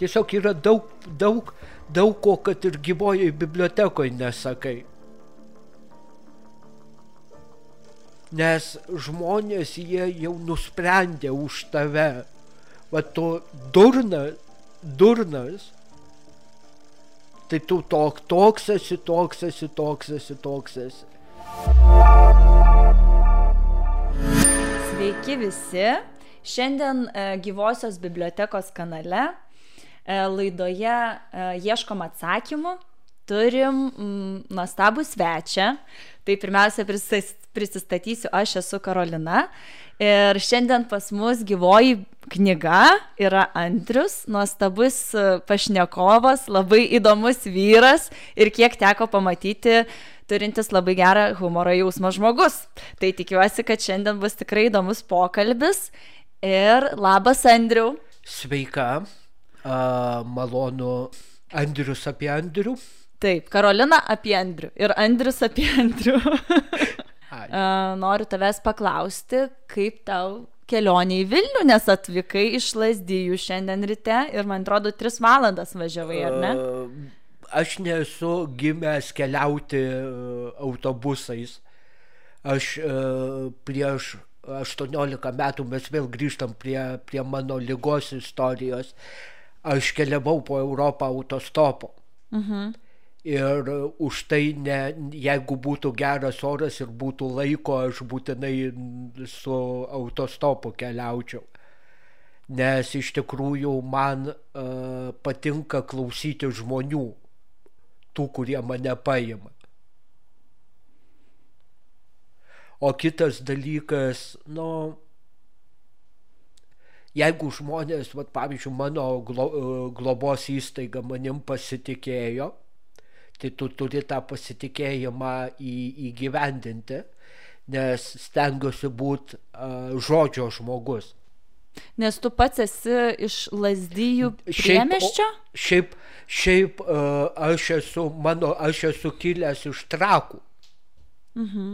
Tiesiog yra daug, daug, daug ko, kad ir gyvojoje bibliotekoje nesakai. Nes žmonės jie jau nusprendė už tave. Va to durna, durnas, tai tu tok, toks esi, toks esi, toks esi, toks esi. Sveiki visi. Šiandien e, gyvosios bibliotekos kanale laidoje e, ieškom atsakymų, turim mm, nuostabų svečią. Tai pirmiausia prisistatysiu, aš esu Karolina ir šiandien pas mus gyvoji knyga yra Andrius, nuostabus e, pašnekovas, labai įdomus vyras ir kiek teko pamatyti, turintis labai gerą humoro jausmą žmogus. Tai tikiuosi, kad šiandien bus tikrai įdomus pokalbis ir labas Andriu. Sveika a, malonu Andrius apie Andrių. Taip, Karolina apie Andrių ir Andrius apie Andrių. a, noriu tavęs paklausti, kaip tau kelionė į Vilnių, nes atvykai iš Lasdyjų šiandien ryte ir man atrodo, tris valandas važiavai, ar ne? Aš nesu gimęs keliauti autobusais. Aš prieš 18 metų mes vėl grįžtam prie, prie mano lygos istorijos aš keliavau po Europą autostopu. Mhm. Ir už tai, ne, jeigu būtų geras oras ir būtų laiko, aš būtinai su autostopu keliaučiau. Nes iš tikrųjų man uh, patinka klausyti žmonių, tų, kurie mane paima. O kitas dalykas, nu, jeigu žmonės, vat, pavyzdžiui, mano glo, e, globos įstaiga manim pasitikėjo, tai tu turi tą pasitikėjimą į, įgyvendinti, nes stengiuosi būti uh, žodžio žmogus. Nes tu pats esi iš lasdyjų priemeščio? Šiaip, šiaip uh, aš esu, mano, aš esu kilęs iš trakų. Mhm.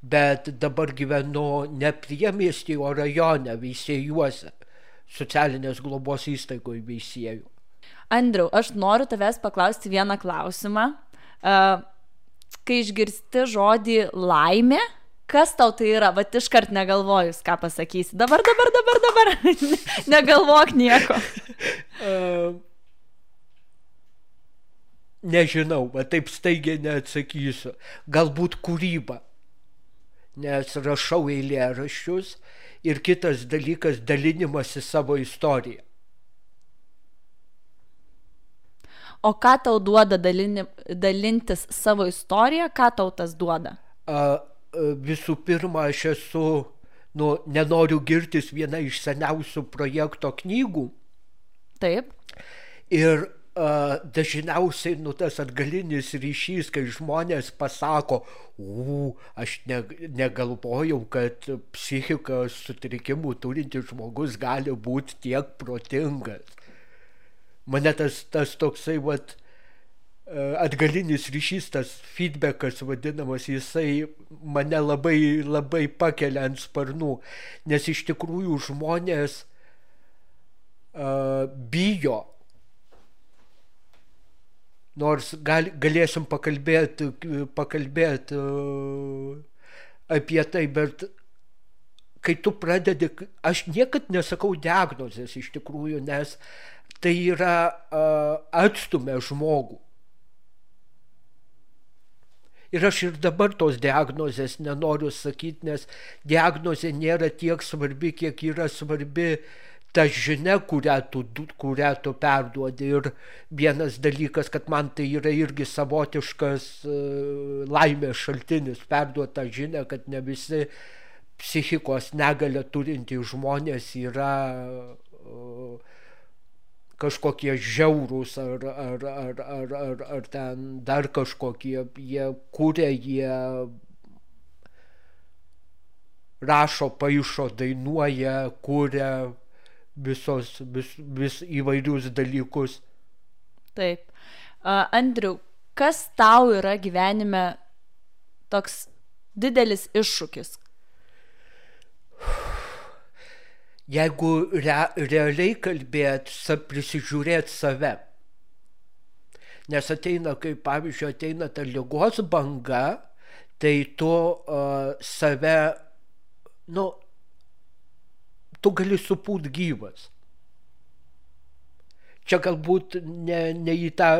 Bet dabar gyvenu ne priemestį, o rajone, veisėjuose socialinės globos įstaigoje veisiejų. Andriu, aš noriu tavęs paklausti vieną klausimą. Uh, kai išgirsti žodį laimė, kas tau tai yra, va iškart negalvojus, ką pasakysi. Dabar, dabar, dabar, dabar. Negalvok nieko. Uh, nežinau, va taip staigiai neatsakysiu. Galbūt kūryba, nes rašau eilėraščius ir kitas dalykas dalinimasis savo istoriją. O ką tau duoda dalini, dalintis savo istoriją, ką tau tas duoda? A, visų pirma, aš esu, nu, nenoriu girtis viena iš seniausių projekto knygų. Taip. Ir dažniausiai nu, tas atgalinis ryšys, kai žmonės pasako, u, aš ne, negalvojau, kad psichikos sutrikimų turintis žmogus gali būti tiek protingas. Mane tas, tas toksai, vat, atgalinis ryšys, tas feedbackas vadinamas, jisai mane labai, labai pakelia ant sparnų, nes iš tikrųjų žmonės uh, bijo nors gal, galėsim pakalbėti, pakalbėti uh, apie tai, bet kai tu pradedi, aš niekad nesakau diagnozės iš tikrųjų, nes tai yra uh, atstumė žmogų. Ir aš ir dabar tos diagnozės nenoriu sakyti, nes diagnozė nėra tiek svarbi, kiek yra svarbi uh, ta žinia, kurią tu, kurią tu perduodi. Ir vienas dalykas, kad man tai yra irgi savotiškas uh, laimės šaltinis, perduota žinia, kad ne visi psichikos negalę turintys žmonės yra uh, kažkokie žiaurūs ar, ar, ar, ar, ar, ar ten dar kažkokie, jie kūrė, jie rašo, paaišo, dainuoja, kūrė, visos, vis, vis įvairius dalykus. Taip. Uh, Andriu, kas tau yra gyvenime toks didelis iššūkis? jeigu re, realiai kalbėt, sa, prisižiūrėt save. Nes ateina, kaip pavyzdžiui, ateina ta lygos banga, tai tu uh, save, nu, tu gali supūt gyvas. Čia galbūt ne, ne į tą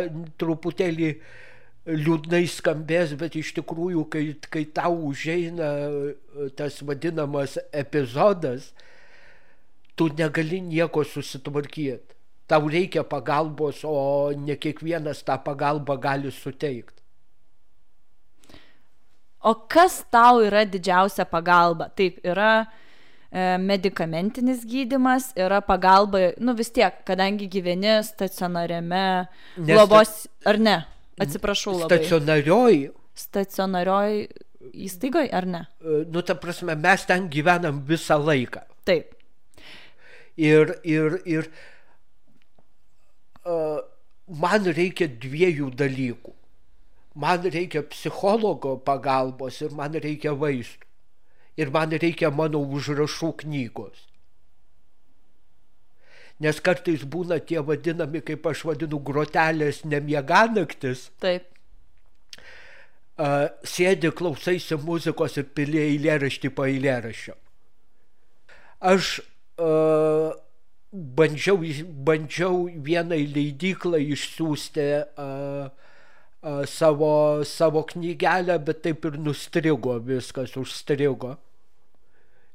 truputėlį liūdnai skambės, bet iš tikrųjų, kai, kai tau užeina tas vadinamas epizodas, tu negali nieko susitvarkyti. Tau reikia pagalbos, o ne kiekvienas tą pagalbą gali suteikti. O kas tau yra didžiausia pagalba? Taip, yra e, medikamentinis gydimas, yra pagalba, nu vis tiek, kadangi gyveni stacionariame globos, ar ne? Atsiprašau labai. Stacionarioj. Stacionarioj įstaigoje, ar ne? E, nu, ta prasme, mes ten gyvenam visą laiką. Taip. Ir, ir, ir uh, man reikia dviejų dalykų. Man reikia psichologo pagalbos ir man reikia vaistų. Ir man reikia mano užrašų knygos. Nes kartais būna tie vadinami, kaip aš vadinu, grotelės nemieganaktis. Taip. Uh, sėdi, klausaisi muzikos ir pili eilėraštį po eilėraščio. Aš uh, bandžiau, bandžiau vienai leidyklai išsiųsti uh, savo, savo knygelę, bet taip ir nustrigo, viskas užstrigo.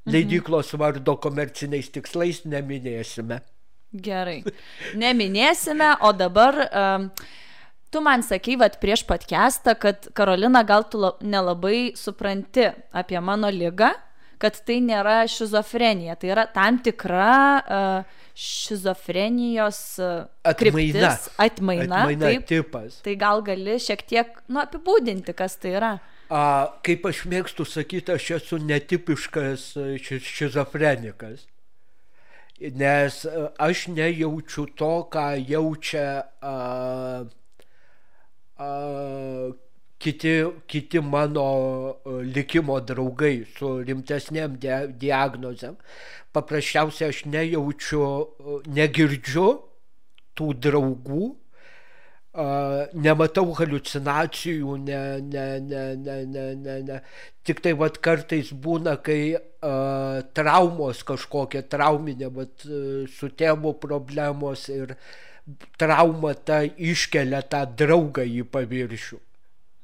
Leidyklos vardo komerciniais tikslais neminėsime. Gerai. Neminėsime, o dabar um, tu man sakai, vad prieš podcastą, kad Karolina gal tu nelabai supranti apie mano lygą, kad tai nėra šizofrenija, tai yra tam tikra uh, šizofrenijos uh, Atmaina. kryptis, atmaina, Atmaina taip, tipas. tai gal gali šiek tiek nu, apibūdinti, kas tai yra. A, kaip aš mėgstu sakyti, aš esu netipiškas e, ši- šizofrenikas. Nes e, aš nejaučiu to, ką jaučia a, a, kiti, kiti mano e, likimo draugai su rimtesnėm dia diagnozėm. Paprasčiausiai aš nejaučiu, e, negirdžiu tų draugų, Uh, nematau halucinacijų, ne, ne, ne, ne, ne, ne, ne. Tik tai vat kartais būna, kai uh, traumos kažkokia trauminė, vat, su tėvo problemos ir trauma ta iškelia tą draugą į paviršių.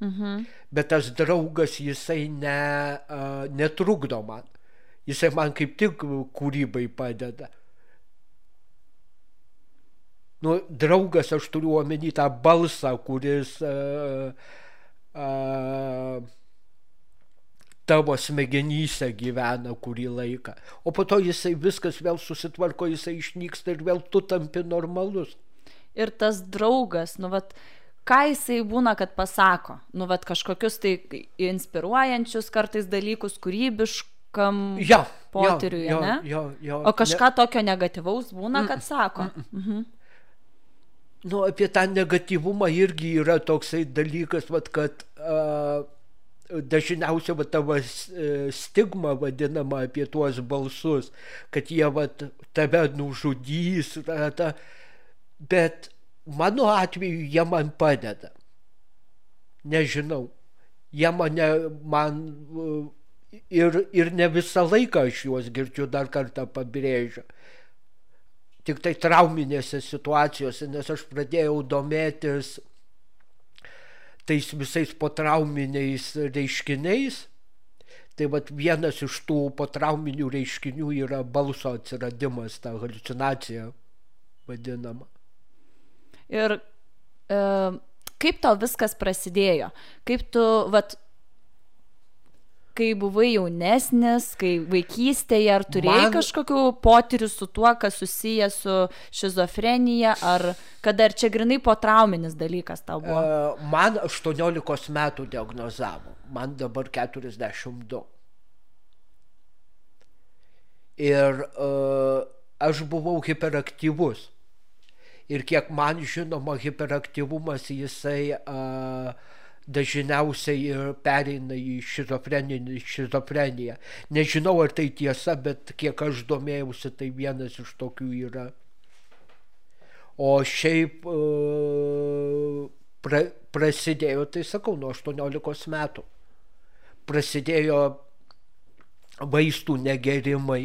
Mhm. Bet tas draugas jisai ne, uh, netrukdo man. Jisai man kaip tik kūrybai padeda nu, draugas, aš turiu omeny tą balsą, kuris uh, uh, tavo smegenyse gyvena kurį laiką. O po to jisai viskas vėl susitvarko, jisai išnyksta ir vėl tu tampi normalus. Ir tas draugas, nu, vat, ką jisai būna, kad pasako, nu, vat, kažkokius tai inspiruojančius kartais dalykus, kūrybiškam Ja, potyriui, ja, ne? ja, ja, O kažką ne... tokio negativaus būna, kad sako. Mhm. Nu, apie tą negatyvumą irgi yra toksai dalykas, vat, kad uh, dažniausiai va, tavo e, stigma vadinama apie tuos balsus, kad jie va, tave nužudys, ta, ta, bet mano atveju jie man padeda. Nežinau. Jie mane, man ir, ir ne visą laiką aš juos girdžiu, dar kartą pabrėžiu. Tik tai trauminėse situacijose, nes aš pradėjau domėtis tais visais potrauminiais reiškiniais. Tai vat vienas iš tų potrauminių reiškinių yra balso atsiradimas, ta halucinacija vadinama. Ir e, kaip tau viskas prasidėjo? Kaip tu, vat, kai buvai jaunesnis, kai vaikystėje, ar turėjai Man... kažkokių potyrių su tuo, kas susiję su šizofrenija, ar kad ar čia grinai potrauminis dalykas tau buvo? Uh, man 18 metų diagnozavo, man dabar 42. Ir uh, aš buvau hiperaktyvus. Ir kiek man žinoma, hiperaktyvumas jisai uh, dažniausiai ir pereina į šizofreniją. Nežinau, ar tai tiesa, bet kiek aš domėjausi, tai vienas iš tokių yra. O šiaip pra, prasidėjo, tai sakau, nuo 18 metų. Prasidėjo vaistų negerimai,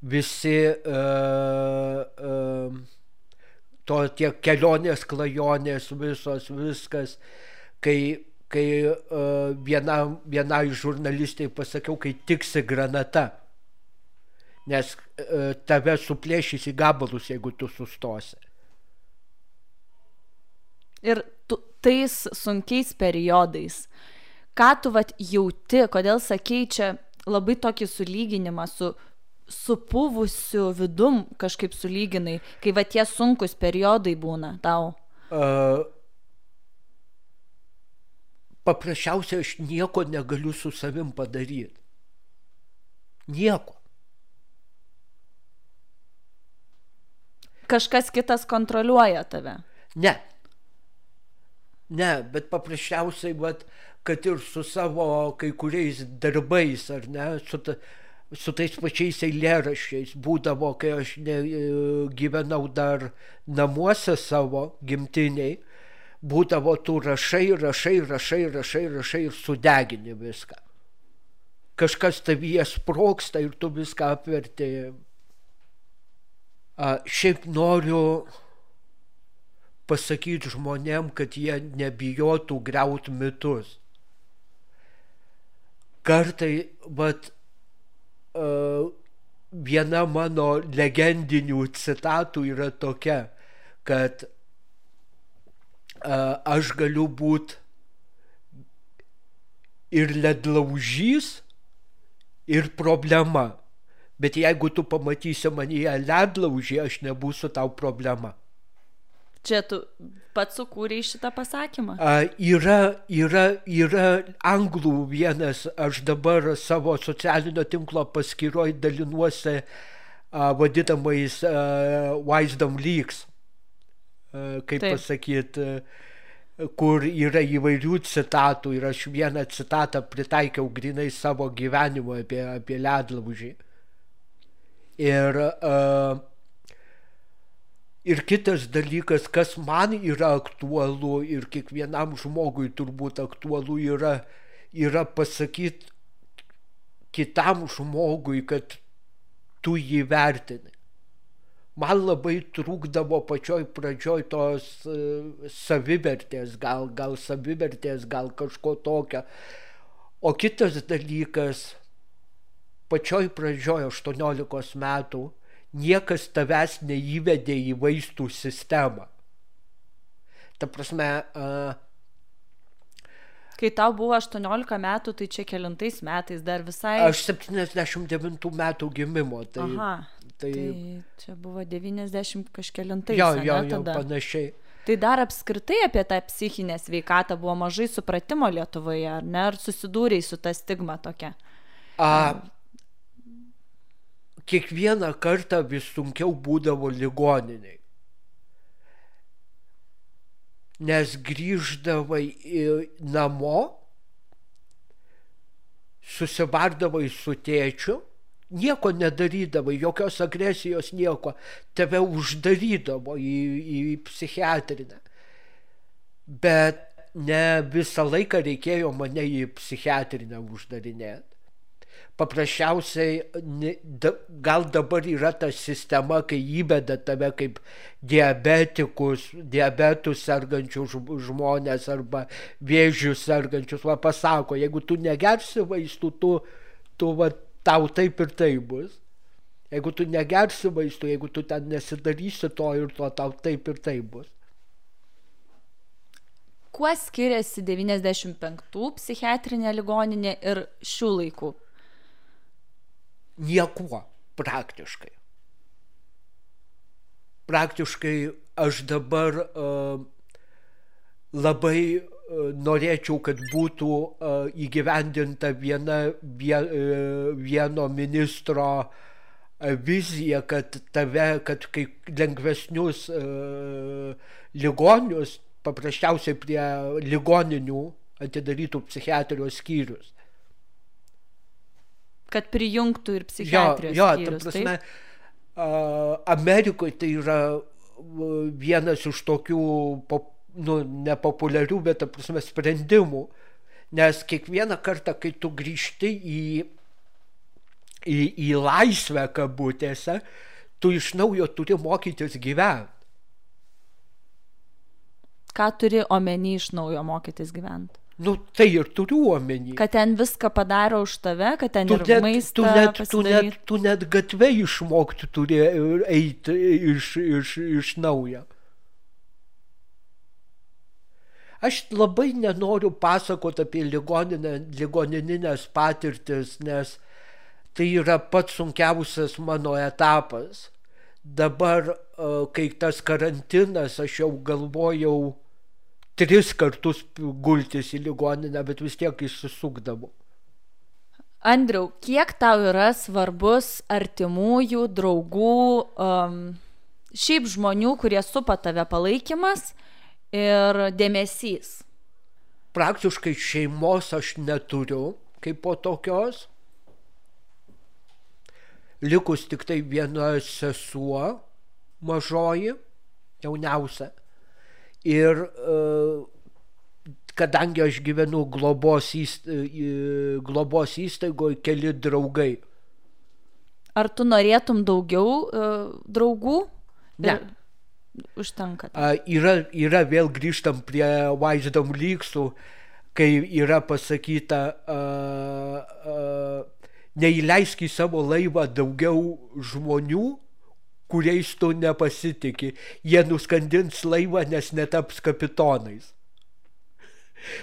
visi uh, uh, to tie kelionės, klajonės, visos, viskas, kai, kai uh, viena, vienai žurnalistai pasakiau, kai tiksi granata, nes uh, tave suplėšys į gabalus, jeigu tu sustosi. Ir tu, tais sunkiais periodais, ką tu vat jauti, kodėl sakei čia labai tokį sulyginimą su supuvusiu vidum kažkaip sulyginai, kai va tie sunkus periodai būna tau? Uh, paprasčiausiai aš nieko negaliu su savim padaryti. Nieko. Kažkas kitas kontroliuoja tave. Ne. Ne, bet paprasčiausiai, vat, kad ir su savo kai kuriais darbais, ar ne, su, ta, su tais pačiais eilėraščiais būdavo, kai aš ne, e, gyvenau dar namuose savo gimtiniai, būdavo tu rašai, rašai, rašai, rašai, rašai ir sudegini viską. Kažkas tavyje sproksta ir tu viską apverti. A, šiaip noriu pasakyti žmonėm, kad jie nebijotų greut mitus. Kartai, vat, viena mano legendinių citatų yra tokia, kad aš galiu būti ir ledlaužys, ir problema. Bet jeigu tu pamatysi manyje ledlaužį, aš nebūsiu tau problema. Čia tu pats sukūrėjai šitą pasakymą? A, yra, yra, yra anglų vienas, aš dabar savo socialinio tinklo paskyroj dalinuosi a, vadinamais a, Wisdom Leaks, a, kaip Taip. pasakyti, kur yra įvairių citatų ir aš vieną citatą pritaikiau grinai savo gyvenimo apie, apie ledlaužį. Ir uh, Ir kitas dalykas, kas man yra aktualu ir kiekvienam žmogui turbūt aktualu yra, yra pasakyti kitam žmogui, kad tu jį vertini. Man labai trūkdavo pačioj pradžioj tos uh, savivertės, gal, gal savivertės, gal kažko tokio. O kitas dalykas, pačioj pradžioj 18 metų, niekas tavęs neįvedė į vaistų sistemą. Ta prasme, uh, Kai tau buvo 18 metų, tai čia kelintais metais dar visai. Aš 79 metų gimimo. Tai, Aha. Tai, tai čia buvo 90 kažkelintais. Jo, jo, jo, panašiai. Tai dar apskritai apie tą psichinę sveikatą buvo mažai supratimo Lietuvoje, ar ne? Ar susidūrėjai su ta stigma tokia? A, kiekvieną kartą vis sunkiau būdavo ligoniniai. Nes grįždavai namo, susibardavai su tėčiu, nieko nedarydavai, jokios agresijos, nieko, tave uždarydavo į, į psichiatrinę. Bet ne visą laiką reikėjo mane į psichiatrinę uždarinėti paprasčiausiai gal dabar yra ta sistema, kai įveda tave kaip diabetikus, diabetus sergančius žmonės arba vėžius sergančius, va pasako, jeigu tu negersi vaistų, tu, tu va, tau taip ir tai bus. Jeigu tu negersi vaistų, jeigu tu ten nesidarysi to ir to, tau taip ir tai bus. Kuo skiriasi 95 psichiatrinė ligoninė ir šių laikų niekuo praktiškai. Praktiškai aš dabar uh, labai uh, norėčiau, kad būtų uh, įgyvendinta viena vie, uh, vieno ministro uh, vizija, kad tave, kad kai lengvesnius uh, ligonius paprasčiausiai prie ligoninių atidarytų psichiatrijos skyrius. Kad prijungtų ir psichiatrijos jo, jo, skyrius. ta prasme, Amerikoje tai yra vienas iš tokių, pop, nu, nepopuliarių, bet, ta prasme, sprendimų. Nes kiekvieną kartą, kai tu grįžti į, į, į laisvę kabutėse, tu iš naujo turi mokytis gyventi. Ką turi omeny iš naujo mokytis gyventi? Nu, tai ir turiu omeny. Kad ten viską padaro už tave, kad ten tu ir net, maistą tu net, tu pasidaryt. net, tu net gatvę išmokti turi eiti iš, iš, iš naujo. Aš labai nenoriu pasakoti apie ligoninę, ligoninės patirtis, nes tai yra pats sunkiausias mano etapas. Dabar, e, kai tas karantinas, aš jau galvojau tris kartus gultis į ligoninę, bet vis tiek išsisukdavau. Andriau, kiek tau yra svarbus artimųjų, draugų, um, šiaip žmonių, kurie supa tave palaikymas ir dėmesys? Praktiškai šeimos aš neturiu kaip po tokios. Likus tik tai viena sesuo, mažoji, jauniausia. Ir uh, kadangi aš gyvenu globos, įst, globos įstaigoje, keli draugai. Ar tu norėtum daugiau uh, draugų? Ne. Užtenka. Uh, yra, yra vėl grįžtam prie Wisdom Leaksų, kai yra pasakyta, uh, uh, neįleisk į savo laivą daugiau žmonių, kuriais tu nepasitikė. Jie nuskandins laivą, nes netaps kapitonais.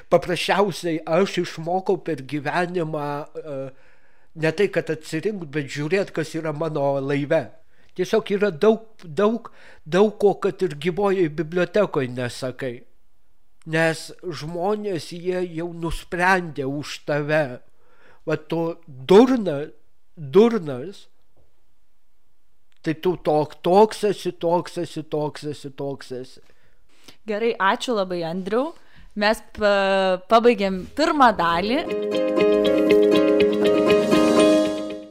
Paprasčiausiai aš išmokau per gyvenimą ne tai, kad atsirinkti, bet žiūrėti, kas yra mano laive. Tiesiog yra daug, daug, daug ko, kad ir gyvojoje bibliotekoje nesakai. Nes žmonės jie jau nusprendė už tave. Va to durna, durnas, tai tu tok, toks esi, toks esi, toks esi, toks esi. Gerai, ačiū labai, Andriu. Mes pa, pabaigėm pirmą dalį.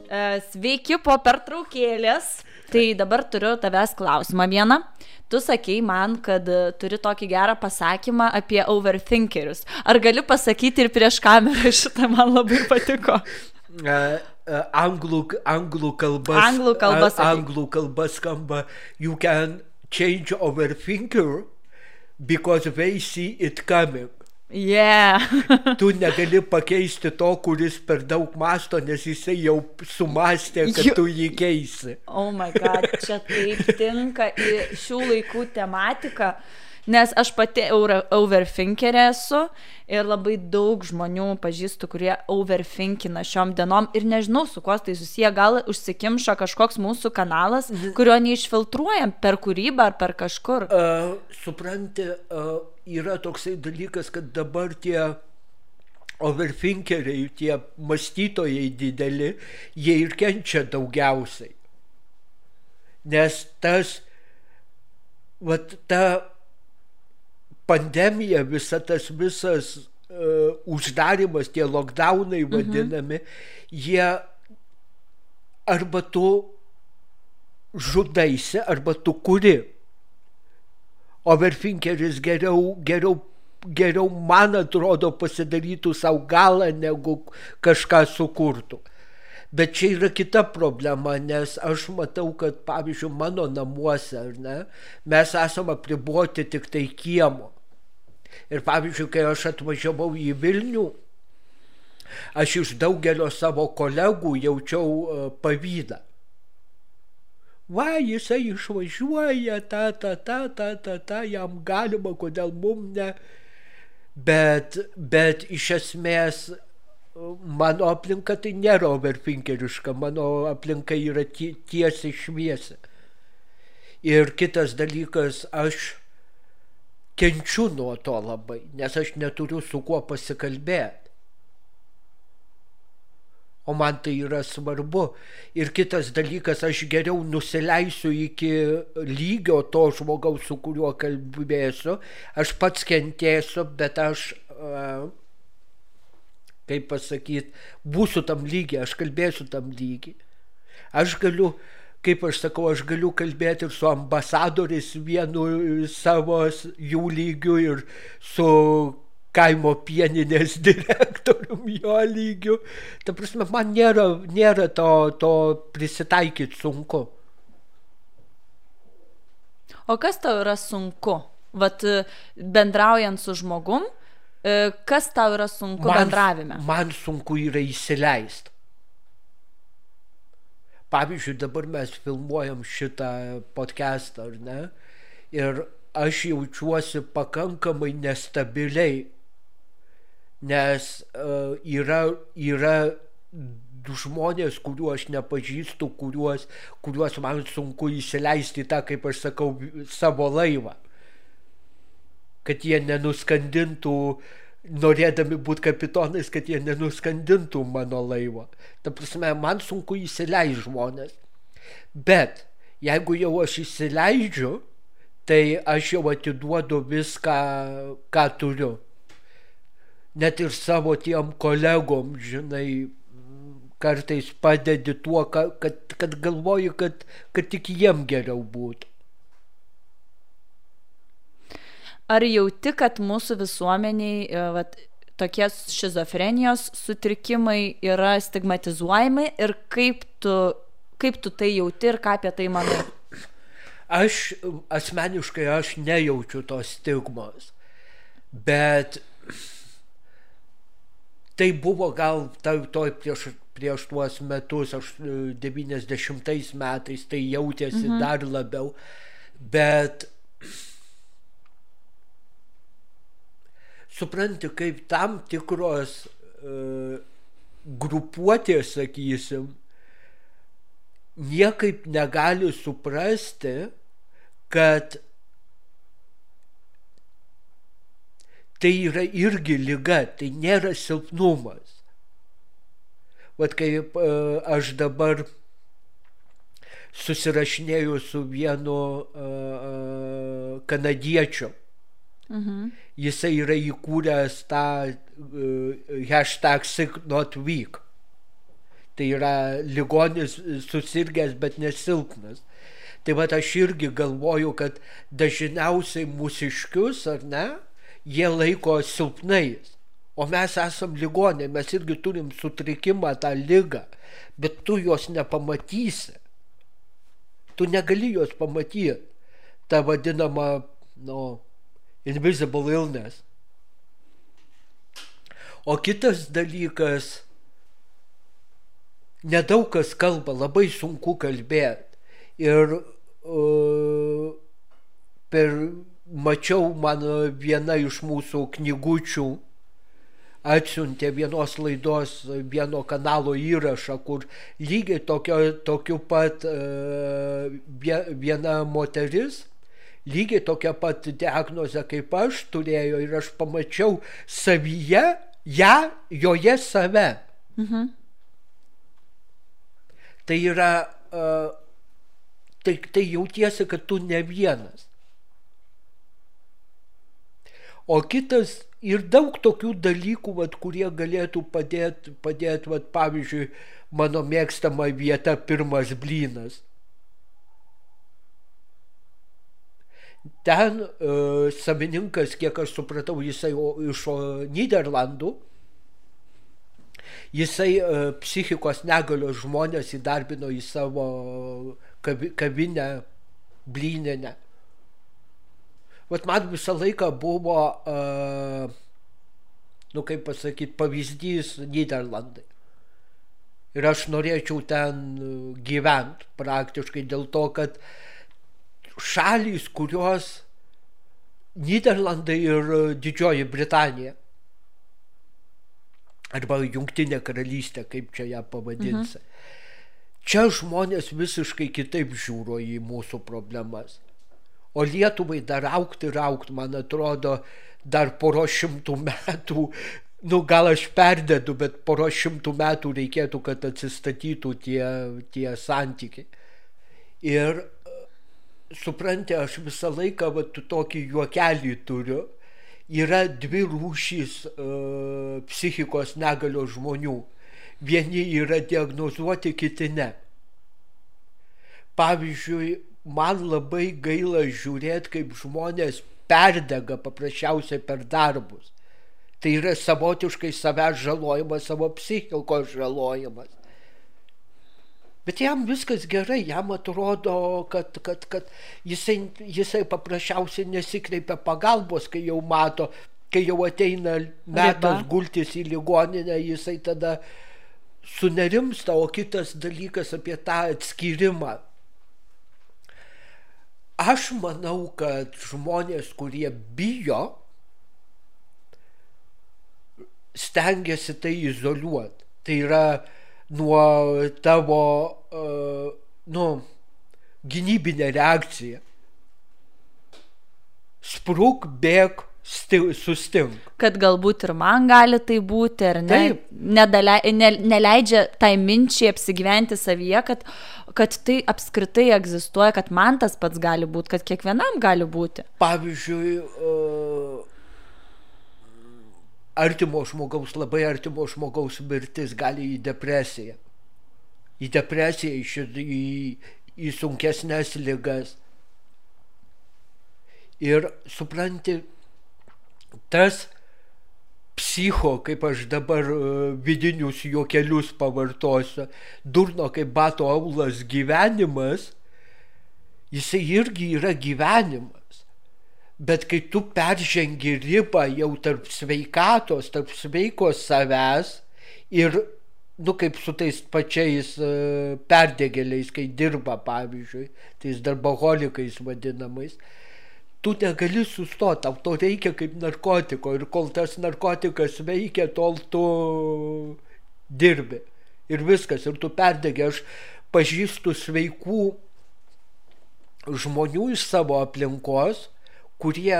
E, sveiki po pertraukėlės. Tai dabar turiu tavęs klausimą vieną. Tu sakei man, kad turi tokį gerą pasakymą apie overthinkerius. Ar gali pasakyti ir prieš kamerą šitą man labai patiko? Uh, uh, anglų, anglų kalbas. Anglų kalbas. Uh, anglų kalbas skamba, you can change overthinker because they see it coming. Yeah. tu negali pakeisti to, kuris per daug masto, nes jisai jau sumastė, kad Jo. tu jį keisi. Oh my god, čia taip tinka į šių laikų tematiką, nes aš pati overthinkerė esu ir labai daug žmonių pažįstu, kurie overthinkina šiom dienom ir nežinau, su kuo tai susiję, gal užsikimša kažkoks mūsų kanalas, kurio neišfiltruojam per kūrybą ar per kažkur. Uh, supranti, uh, yra toksai dalykas, kad dabar tie overthinkeriai, tie mąstytojai dideli, jie ir kenčia daugiausiai. Nes tas, vat ta pandemija, visa tas visas uh, uždarimas, tie lockdownai vadinami, mhm. jie arba tu žudaisi, arba tu kuri. Overthinkeris geriau, geriau, geriau, man atrodo, pasidarytų savo galą, negu kažką sukurtų. Bet čia yra kita problema, nes aš matau, kad pavyzdžiui mano namuose, ne, mes esame apriboti tik tai kiemo. Ir pavyzdžiui, kai aš atvažiavau į Vilnių, aš iš daugelio savo kolegų jaučiau uh, pavydą. Va, jisai išvažiuoja, ta, ta, ta, ta, ta, ta, jam galima, kodėl mum ne. Bet, bet iš esmės mano aplinka tai nėra overthinkeriška, mano aplinka yra tie- tiesiai šviesi. Ir kitas dalykas, aš kenčiu nuo to labai, nes aš neturiu su kuo pasikalbėti. o man tai yra svarbu. Ir kitas dalykas, aš geriau nusileisiu iki lygio to žmogaus, su kuriuo kalbėsiu, aš pats kentėsiu, bet aš, kaip pasakyti, būsiu tam lygiai, aš kalbėsiu tam lygiai. Aš galiu, kaip aš sakau, aš galiu kalbėti ir su ambasadoriais vienu savo jų lygiu ir su kaimo pieninės direktorium jo lygiu. Ta prasme, man nėra, nėra to, to prisitaikyti sunku. O kas tau yra sunku? Vat bendraujant su žmogum, e, kas tau yra sunku man, bendravime? Man sunku yra įsileisti. Pavyzdžiui, dabar mes filmuojam šitą podcastą, ar ne? Ir aš jaučiuosi pakankamai nestabiliai nes uh, yra, yra žmonės, kuriuos aš nepažįstu, kuriuos, kuriuos man sunku įsileisti tą, kaip aš sakau, savo laivą. Kad jie nenuskandintų, norėdami būti kapitonais, kad jie nenuskandintų mano laivo. Ta prasme, man sunku įsileisti žmonės. Bet jeigu jau aš įsileidžiu, tai aš jau atiduodu viską, ką turiu net ir savo tiem kolegom, žinai, kartais padedi tuo, kad, kad galvoju, kad, kad tik jiem geriau būtų. Ar jauti, kad mūsų visuomeniai e, vat, tokie šizofrenijos sutrikimai yra stigmatizuojami ir kaip tu, kaip tu tai jauti ir ką apie tai manai? Aš asmeniškai aš nejaučiu tos stigmos, bet tai buvo gal toj prieš, prieš tuos metus, aš 90 e, metais, tai jautėsi mhm. dar labiau, bet supranti, kaip tam tikros uh, grupuotės, sakysim, niekaip negali suprasti, kad tai yra irgi lyga, tai nėra silpnumas. Vat kaip e, aš dabar susirašinėjau su vienu uh, kanadiečiu. Mhm. Jisai yra įkūręs tą uh, hashtag sick not weak. Tai yra ligonis susirgęs, bet nesilpnas. Tai va aš irgi galvoju, kad dažniausiai mūsiškius, ar ne, jie laiko silpnais. O mes esam ligoniai, mes irgi turim sutrikimą, tą lygą, bet tu jos nepamatysi. Tu negali jos pamatyti. Ta vadinama, nu, invisible illness. O kitas dalykas, nedaug kas kalba, labai sunku kalbėti. Ir uh, per mačiau man viena iš mūsų knygučių atsiuntė vienos laidos vieno kanalo įrašą, kur lygiai tokio, tokiu pat uh, viena moteris, lygiai tokia pat diagnozė kaip aš turėjo ir aš pamačiau savyje, ją, joje save. Mhm. Tai yra, uh, tai, tai jautiesi, kad tu ne vienas. O kitas ir daug tokių dalykų, vat, kurie galėtų padėti, padėt, vat, pavyzdžiui, mano mėgstama vieta pirmas blynas. Ten e, savininkas, kiek aš supratau, jisai o, iš o, Niderlandų, jisai e, psichikos negalios žmonės įdarbino į savo kavinę blyninę. Vat man visą laiką buvo, uh, nu kaip pasakyti, pavyzdys Niderlandai. Ir aš norėčiau ten gyventi praktiškai dėl to, kad šalys, kurios Niderlandai ir Didžioji Britanija, arba Jungtinė karalystė, kaip čia ją pavadinsi. Mhm. Čia žmonės visiškai kitaip žiūro į mūsų problemas. O Lietuvai dar aukti ir aukti, man atrodo, dar poro šimtų metų nu gal aš perdedu, bet poro šimtų metų reikėtų, kad atsistatytų tie, tie santykiai. Ir supranti, aš visą laiką va, tokį juokelį turiu. Yra dvi rūšys uh, psichikos negalio žmonių. Vieni yra diagnozuoti, kiti ne. Pavyzdžiui, man labai gaila žiūrėti, kaip žmonės perdega paprasčiausiai per darbus. Tai yra savotiškai savęs žalojimas, savo psichikos žalojimas. Bet jam viskas gerai, jam atrodo, kad, kad, kad jisai, jisai paprasčiausiai nesikreipia pagalbos, kai jau mato, kai jau ateina metas Riba. gultis į ligoninę, jisai tada sunerimsta, o kitas dalykas apie tą atskyrimą. Aš manau, kad žmonės, kurie bijo, stengiasi tai izoliuoti. Tai yra nuo tavo, uh, nu, gynybinė reakcija. Sprūk, bėg, sustink. Kad galbūt ir man gali tai būti, ar ne? Taip. Nedale, ne, neleidžia tai minčiai apsigyventi savyje, kad, kad tai apskritai egzistuoja, kad man tas pats gali būti, kad kiekvienam gali būti. Pavyzdžiui, uh, artimo žmogaus, labai artimo žmogaus mirtis gali į depresiją. Į depresiją, į, į, į sunkesnės ligas. Ir supranti, tas psicho, kaip aš dabar e, vidinius juokelius pavartosiu, durno kaip bato aulas gyvenimas, jisai irgi yra gyvenimas. Bet kai tu peržengi ribą jau tarp sveikatos, tarp sveikos savęs ir, nu kaip su tais pačiais uh, perdėgėliais, kai dirba, pavyzdžiui, tais darboholikais vadinamais, tu negali sustoti, tau to reikia kaip narkotiko ir kol tas narkotikas veikia, tol tu dirbi. Ir viskas, ir tu perdegi. Aš pažįstu sveikų žmonių iš savo aplinkos, kurie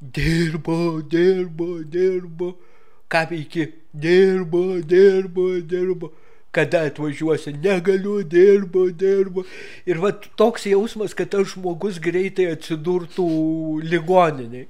dirbo, dirbo, dirbo, ką veiki, dirbo, dirbo, dirbo, kada atvažiuosi, negaliu, dirbo, dirbo. Ir va toks jausmas, kad tas žmogus greitai atsidurtų ligoniniai.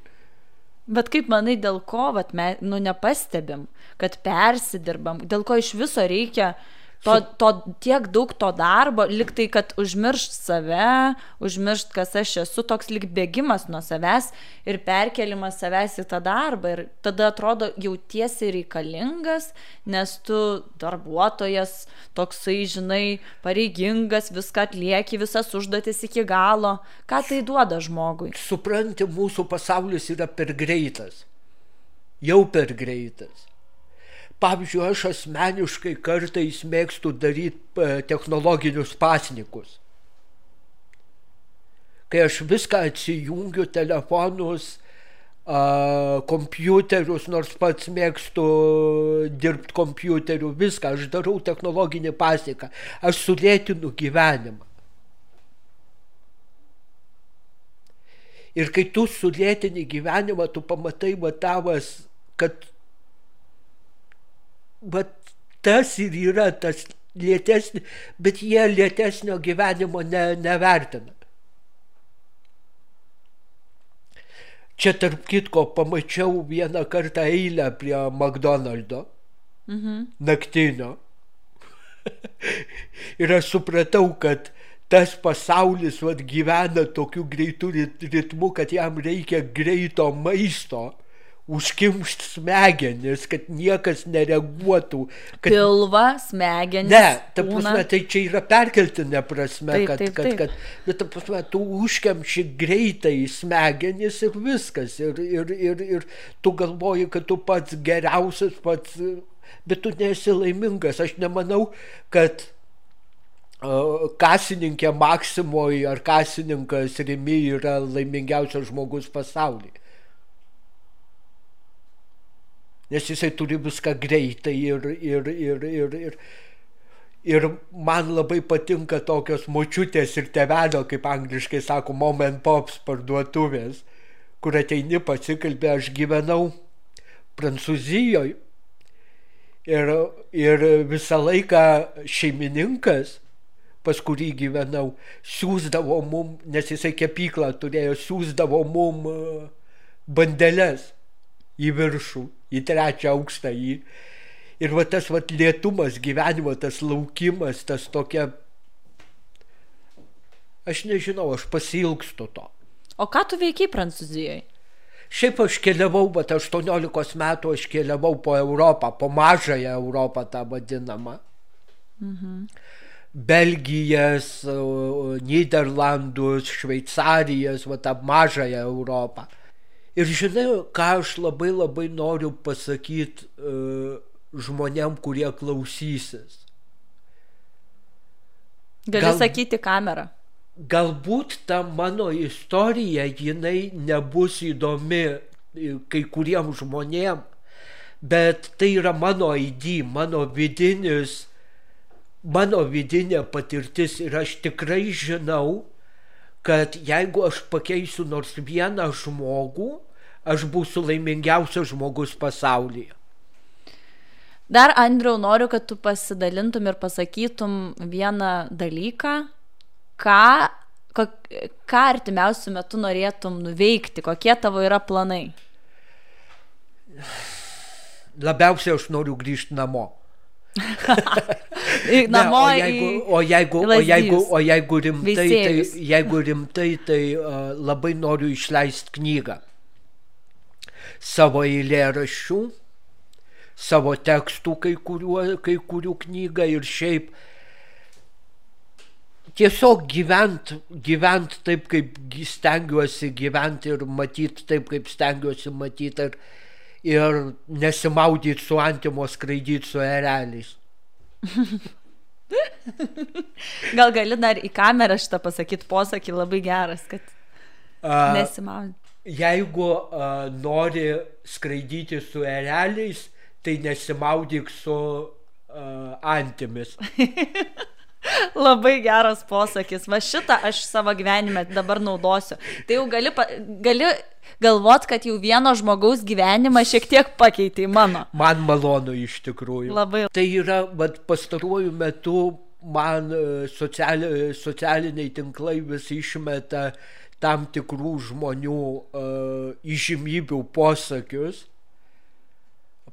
Bet kaip manai, dėl ko, vat, me, nu, nepastebim, kad persidirbam, dėl ko iš viso reikia uh, to, to tiek daug to darbo, liktai, kad užmiršt save, užmiršt, kas aš esu, toks lik bėgimas nuo savęs ir perkelimas savęs į tą darbą. Ir tada atrodo jautiesi reikalingas, nes tu darbuotojas, toksai, žinai, pareigingas, viską atlieki, visas užduotis iki galo. Ką tai duoda žmogui? Supranti, mūsų pasaulis yra per greitas. Jau per greitas Pavyzdžiui, aš asmeniškai kartais mėgstu daryti e, technologinius pasnikus. Kai aš viską atsijungiu, telefonus, kompiuterius, nors pats mėgstu dirbti kompiuteriu, viską, aš darau technologinį pasniką, aš sulėtinu gyvenimą. Ir kai tu sulėtini gyvenimą, tu pamatai matavas, kad bet tas ir yra tas lėtesnis, bet jie lėtesnio gyvenimo ne, nevertina. Čia tarp kitko pamačiau vieną kartą eilę prie McDonald'o mhm. naktinio. ir aš supratau, kad tas pasaulis vat, gyvena tokiu greitu ritmu, kad jam reikia greito maisto užkimšt smegenis, kad niekas nereaguotų. Kad... Pilva, smegenis. Ne, ta prasme, tai čia yra perkeltinė prasme, taip, kad, taip, taip. kad, kad, bet ta prasme, tu užkemši greitai smegenis ir viskas. Ir, ir, ir, ir tu galvoji, kad tu pats geriausias, pats, bet tu nesi laimingas. Aš nemanau, kad kasininkė Maksimoje ar kasininkas Rimi yra laimingiausias žmogus pasaulyje. Nes jisai turi viską greitai ir, ir, ir, ir, ir, ir man labai patinka tokios močiutės ir tevelio, kaip angliškai sako, moment pops parduotuvės, kur ateini pasikalbė, aš gyvenau Prancūzijoje ir, ir visą laiką šeimininkas, pas kurį gyvenau, siūsdavo mum, nes jisai kepyklą turėjo, siūsdavo mum e, bandelės į viršų, į trečią aukštą. Į... Ir va tas va lietumas gyvenimo, tas laukimas, tas tokia... Aš nežinau, aš pasilgstu to. O ką tu veikiai Prancūzijoje? Šiaip aš keliavau, bet 18 metų aš keliavau po Europą, po mažąją Europą tą vadinamą. Mhm. Belgijas, Niderlandus, Šveicarijas, va tą mažąją Europą. Ir žinai, ką aš labai labai noriu pasakyti uh, žmonėm, kurie klausysis. Gali Gal... sakyti kamerą galbūt ta mano istorija, jinai nebus įdomi kai kuriem žmonėm, bet tai yra mano ID, mano vidinis, mano vidinė patirtis ir aš tikrai žinau, kad jeigu aš pakeisiu nors vieną žmogų, aš būsiu laimingiausias žmogus pasaulyje. Dar, Andriau, noriu, kad tu pasidalintum ir pasakytum vieną dalyką, ką, ką artimiausių metų norėtum nuveikti, kokie tavo yra planai? Labiausiai aš noriu grįžti namo. Namo ne, o, jeigu, o, jeigu, o, jeigu, o jeigu rimtai, tai, jeigu rimtai, tai uh, labai noriu išleisti knygą. Savo eilėraščių, savo tekstų kai kurių, kai kurių knygą ir šiaip tiesiog gyvent, gyvent taip, kaip stengiuosi gyventi ir matyti taip, kaip stengiuosi matyti ir, ir nesimaudyti su antimo, skraidyti su ereliais. Gal gali dar į kamerą šitą pasakyti posakį labai geras, kad nesimaudyti. Jeigu uh, nori skraidyti su ereliais, tai nesimaudyk su uh, antimis. Labai geras posakis. Va šitą aš savo gyvenime dabar naudosiu. Tai jau gali, gali galvot, kad jau vieno žmogaus gyvenimą šiek tiek pakeitė mano. Man malonu iš tikrųjų. Labai. Tai yra, bet pastaruoju metu man e, sociali, socialiniai tinklai vis išmeta tam tikrų žmonių uh, įžymybių posakius.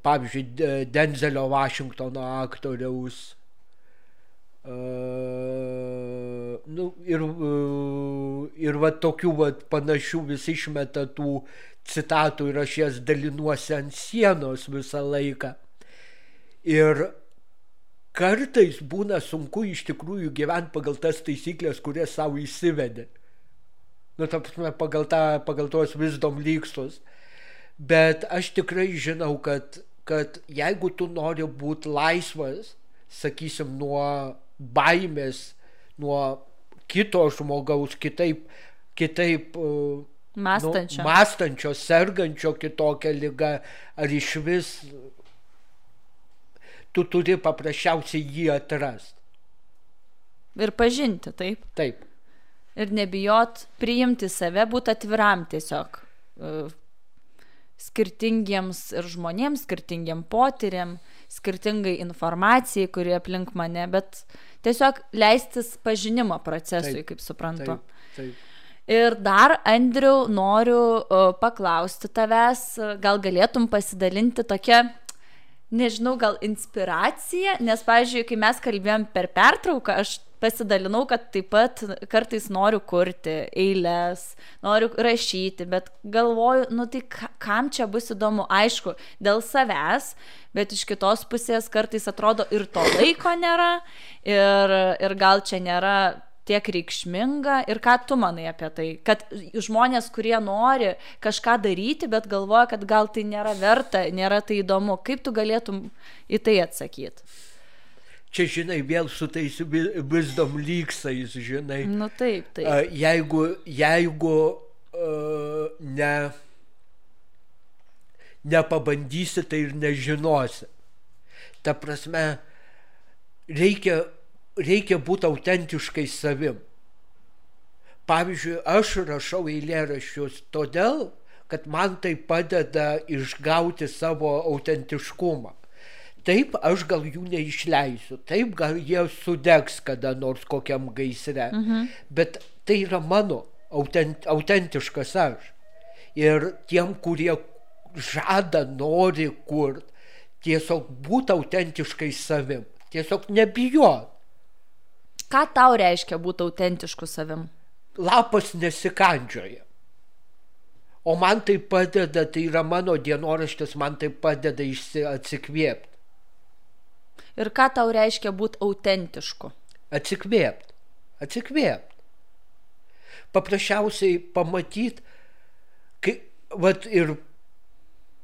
Pavyzdžiui, Denzelio Vašingtono aktoriaus Uh, nu, ir, uh, ir va tokių va panašių vis išmeta tų citatų ir aš jas dalinuosi ant sienos visą laiką. Ir kartais būna sunku iš tikrųjų gyventi pagal tas taisyklės, kurias savo įsivedė. Nu, ta prasme, pagal, tą, pagal tuos visdom lygstus. Bet aš tikrai žinau, kad, kad jeigu tu nori būti laisvas, sakysim, nuo baimės nuo kito žmogaus, kitaip, kitaip Mastančio. Nu, mastančio, sergančio kitokią lygą, ar iš vis tu turi paprasčiausiai jį atrasti. Ir pažinti, taip. Taip. Ir nebijot priimti save, būti atviram tiesiog. Skirtingiems ir žmonėms, skirtingiam potyriam, skirtingai informacijai, kuri aplink mane, bet tiesiog leistis pažinimo procesui, taip, kaip suprantu. Taip, taip. Ir dar, Andriu, noriu paklausti tavęs, gal galėtum pasidalinti tokią, nežinau, gal inspiraciją, nes, pavyzdžiui, kai mes kalbėjom per pertrauką, aš pasidalinau, kad taip pat kartais noriu kurti eilės, noriu rašyti, bet galvoju, nu tai kam čia bus įdomu, aišku, dėl savęs, bet iš kitos pusės kartais atrodo ir to laiko nėra, ir, ir gal čia nėra tiek reikšminga. Ir ką tu manai apie tai, kad žmonės, kurie nori kažką daryti, bet galvoja, kad gal tai nėra verta, nėra tai įdomu, kaip tu galėtum į tai atsakyti? Čia, žinai, vėl su tais vizdom lygsais, žinai. Nu taip, taip. Jeigu, jeigu ne, nepabandysi, tai ir nežinosi. Ta prasme, reikia, reikia būti autentiškai savim. Pavyzdžiui, aš rašau eilėraščius todėl, kad man tai padeda išgauti savo autentiškumą. Taip, aš gal jų neišleisiu, taip, gal jie sudegs kada nors kokiam gaisre, mhm. bet tai yra mano autent, autentiškas aš. Ir tiem, kurie žada, nori kurti, tiesiog būti autentiškai savim, tiesiog nebijot. Ką tau reiškia būti autentišku savim? Lapas nesikandžioja. O man tai padeda, tai yra mano dienoraštis, man tai padeda atsikvėpti. Ir ką tau reiškia būti autentišku? Atsikvėpti. Atsikvėpti. Paprasčiausiai pamatyti, kai, vat ir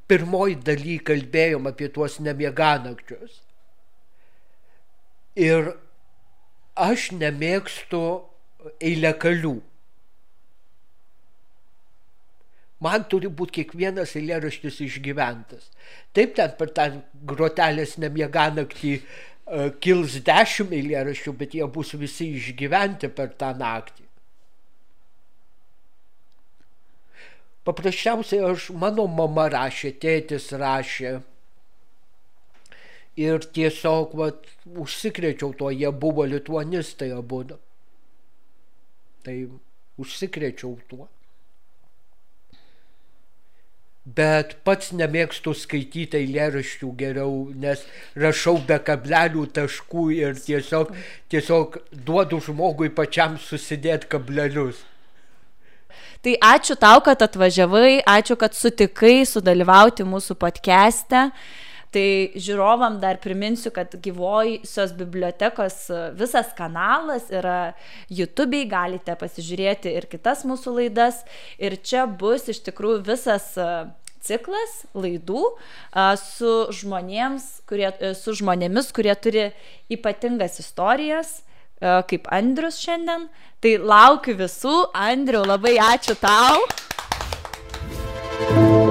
pirmoji daly kalbėjom apie tuos nemieganakčius. Ir aš nemėgstu eilekalių. Man turi būti kiekvienas eilėraštis išgyventas. Taip ten per tą grotelės nemieganaktį uh, kils dešimt eilėraščių, bet jie bus visi išgyventi per tą naktį. Paprasčiausiai aš, mano mama rašė, tėtis rašė. Ir tiesiog, vat, užsikrėčiau to, jie buvo lituanistai abu. Tai užsikrėčiau tuo bet pats nemėgstu skaityti eilėraščių geriau, nes rašau be kablelių taškų ir tiesiog, tiesiog duodu žmogui pačiam susidėti kablelius. Tai ačiū tau, kad atvažiavai, ačiū, kad sutikai sudalyvauti mūsų podcast'e. Tai žiūrovam dar priminsiu, kad gyvojosios bibliotekos e, visas kanalas yra YouTube'ai, galite pasižiūrėti ir kitas mūsų laidas. Ir čia bus iš tikrųjų visas e, ciklas laidų e, su, žmonėms, kurie, su žmonėmis, kurie turi ypatingas istorijas, kaip Andrius šiandien. Tai laukiu visų. Andriu, labai ačiū tau. thank you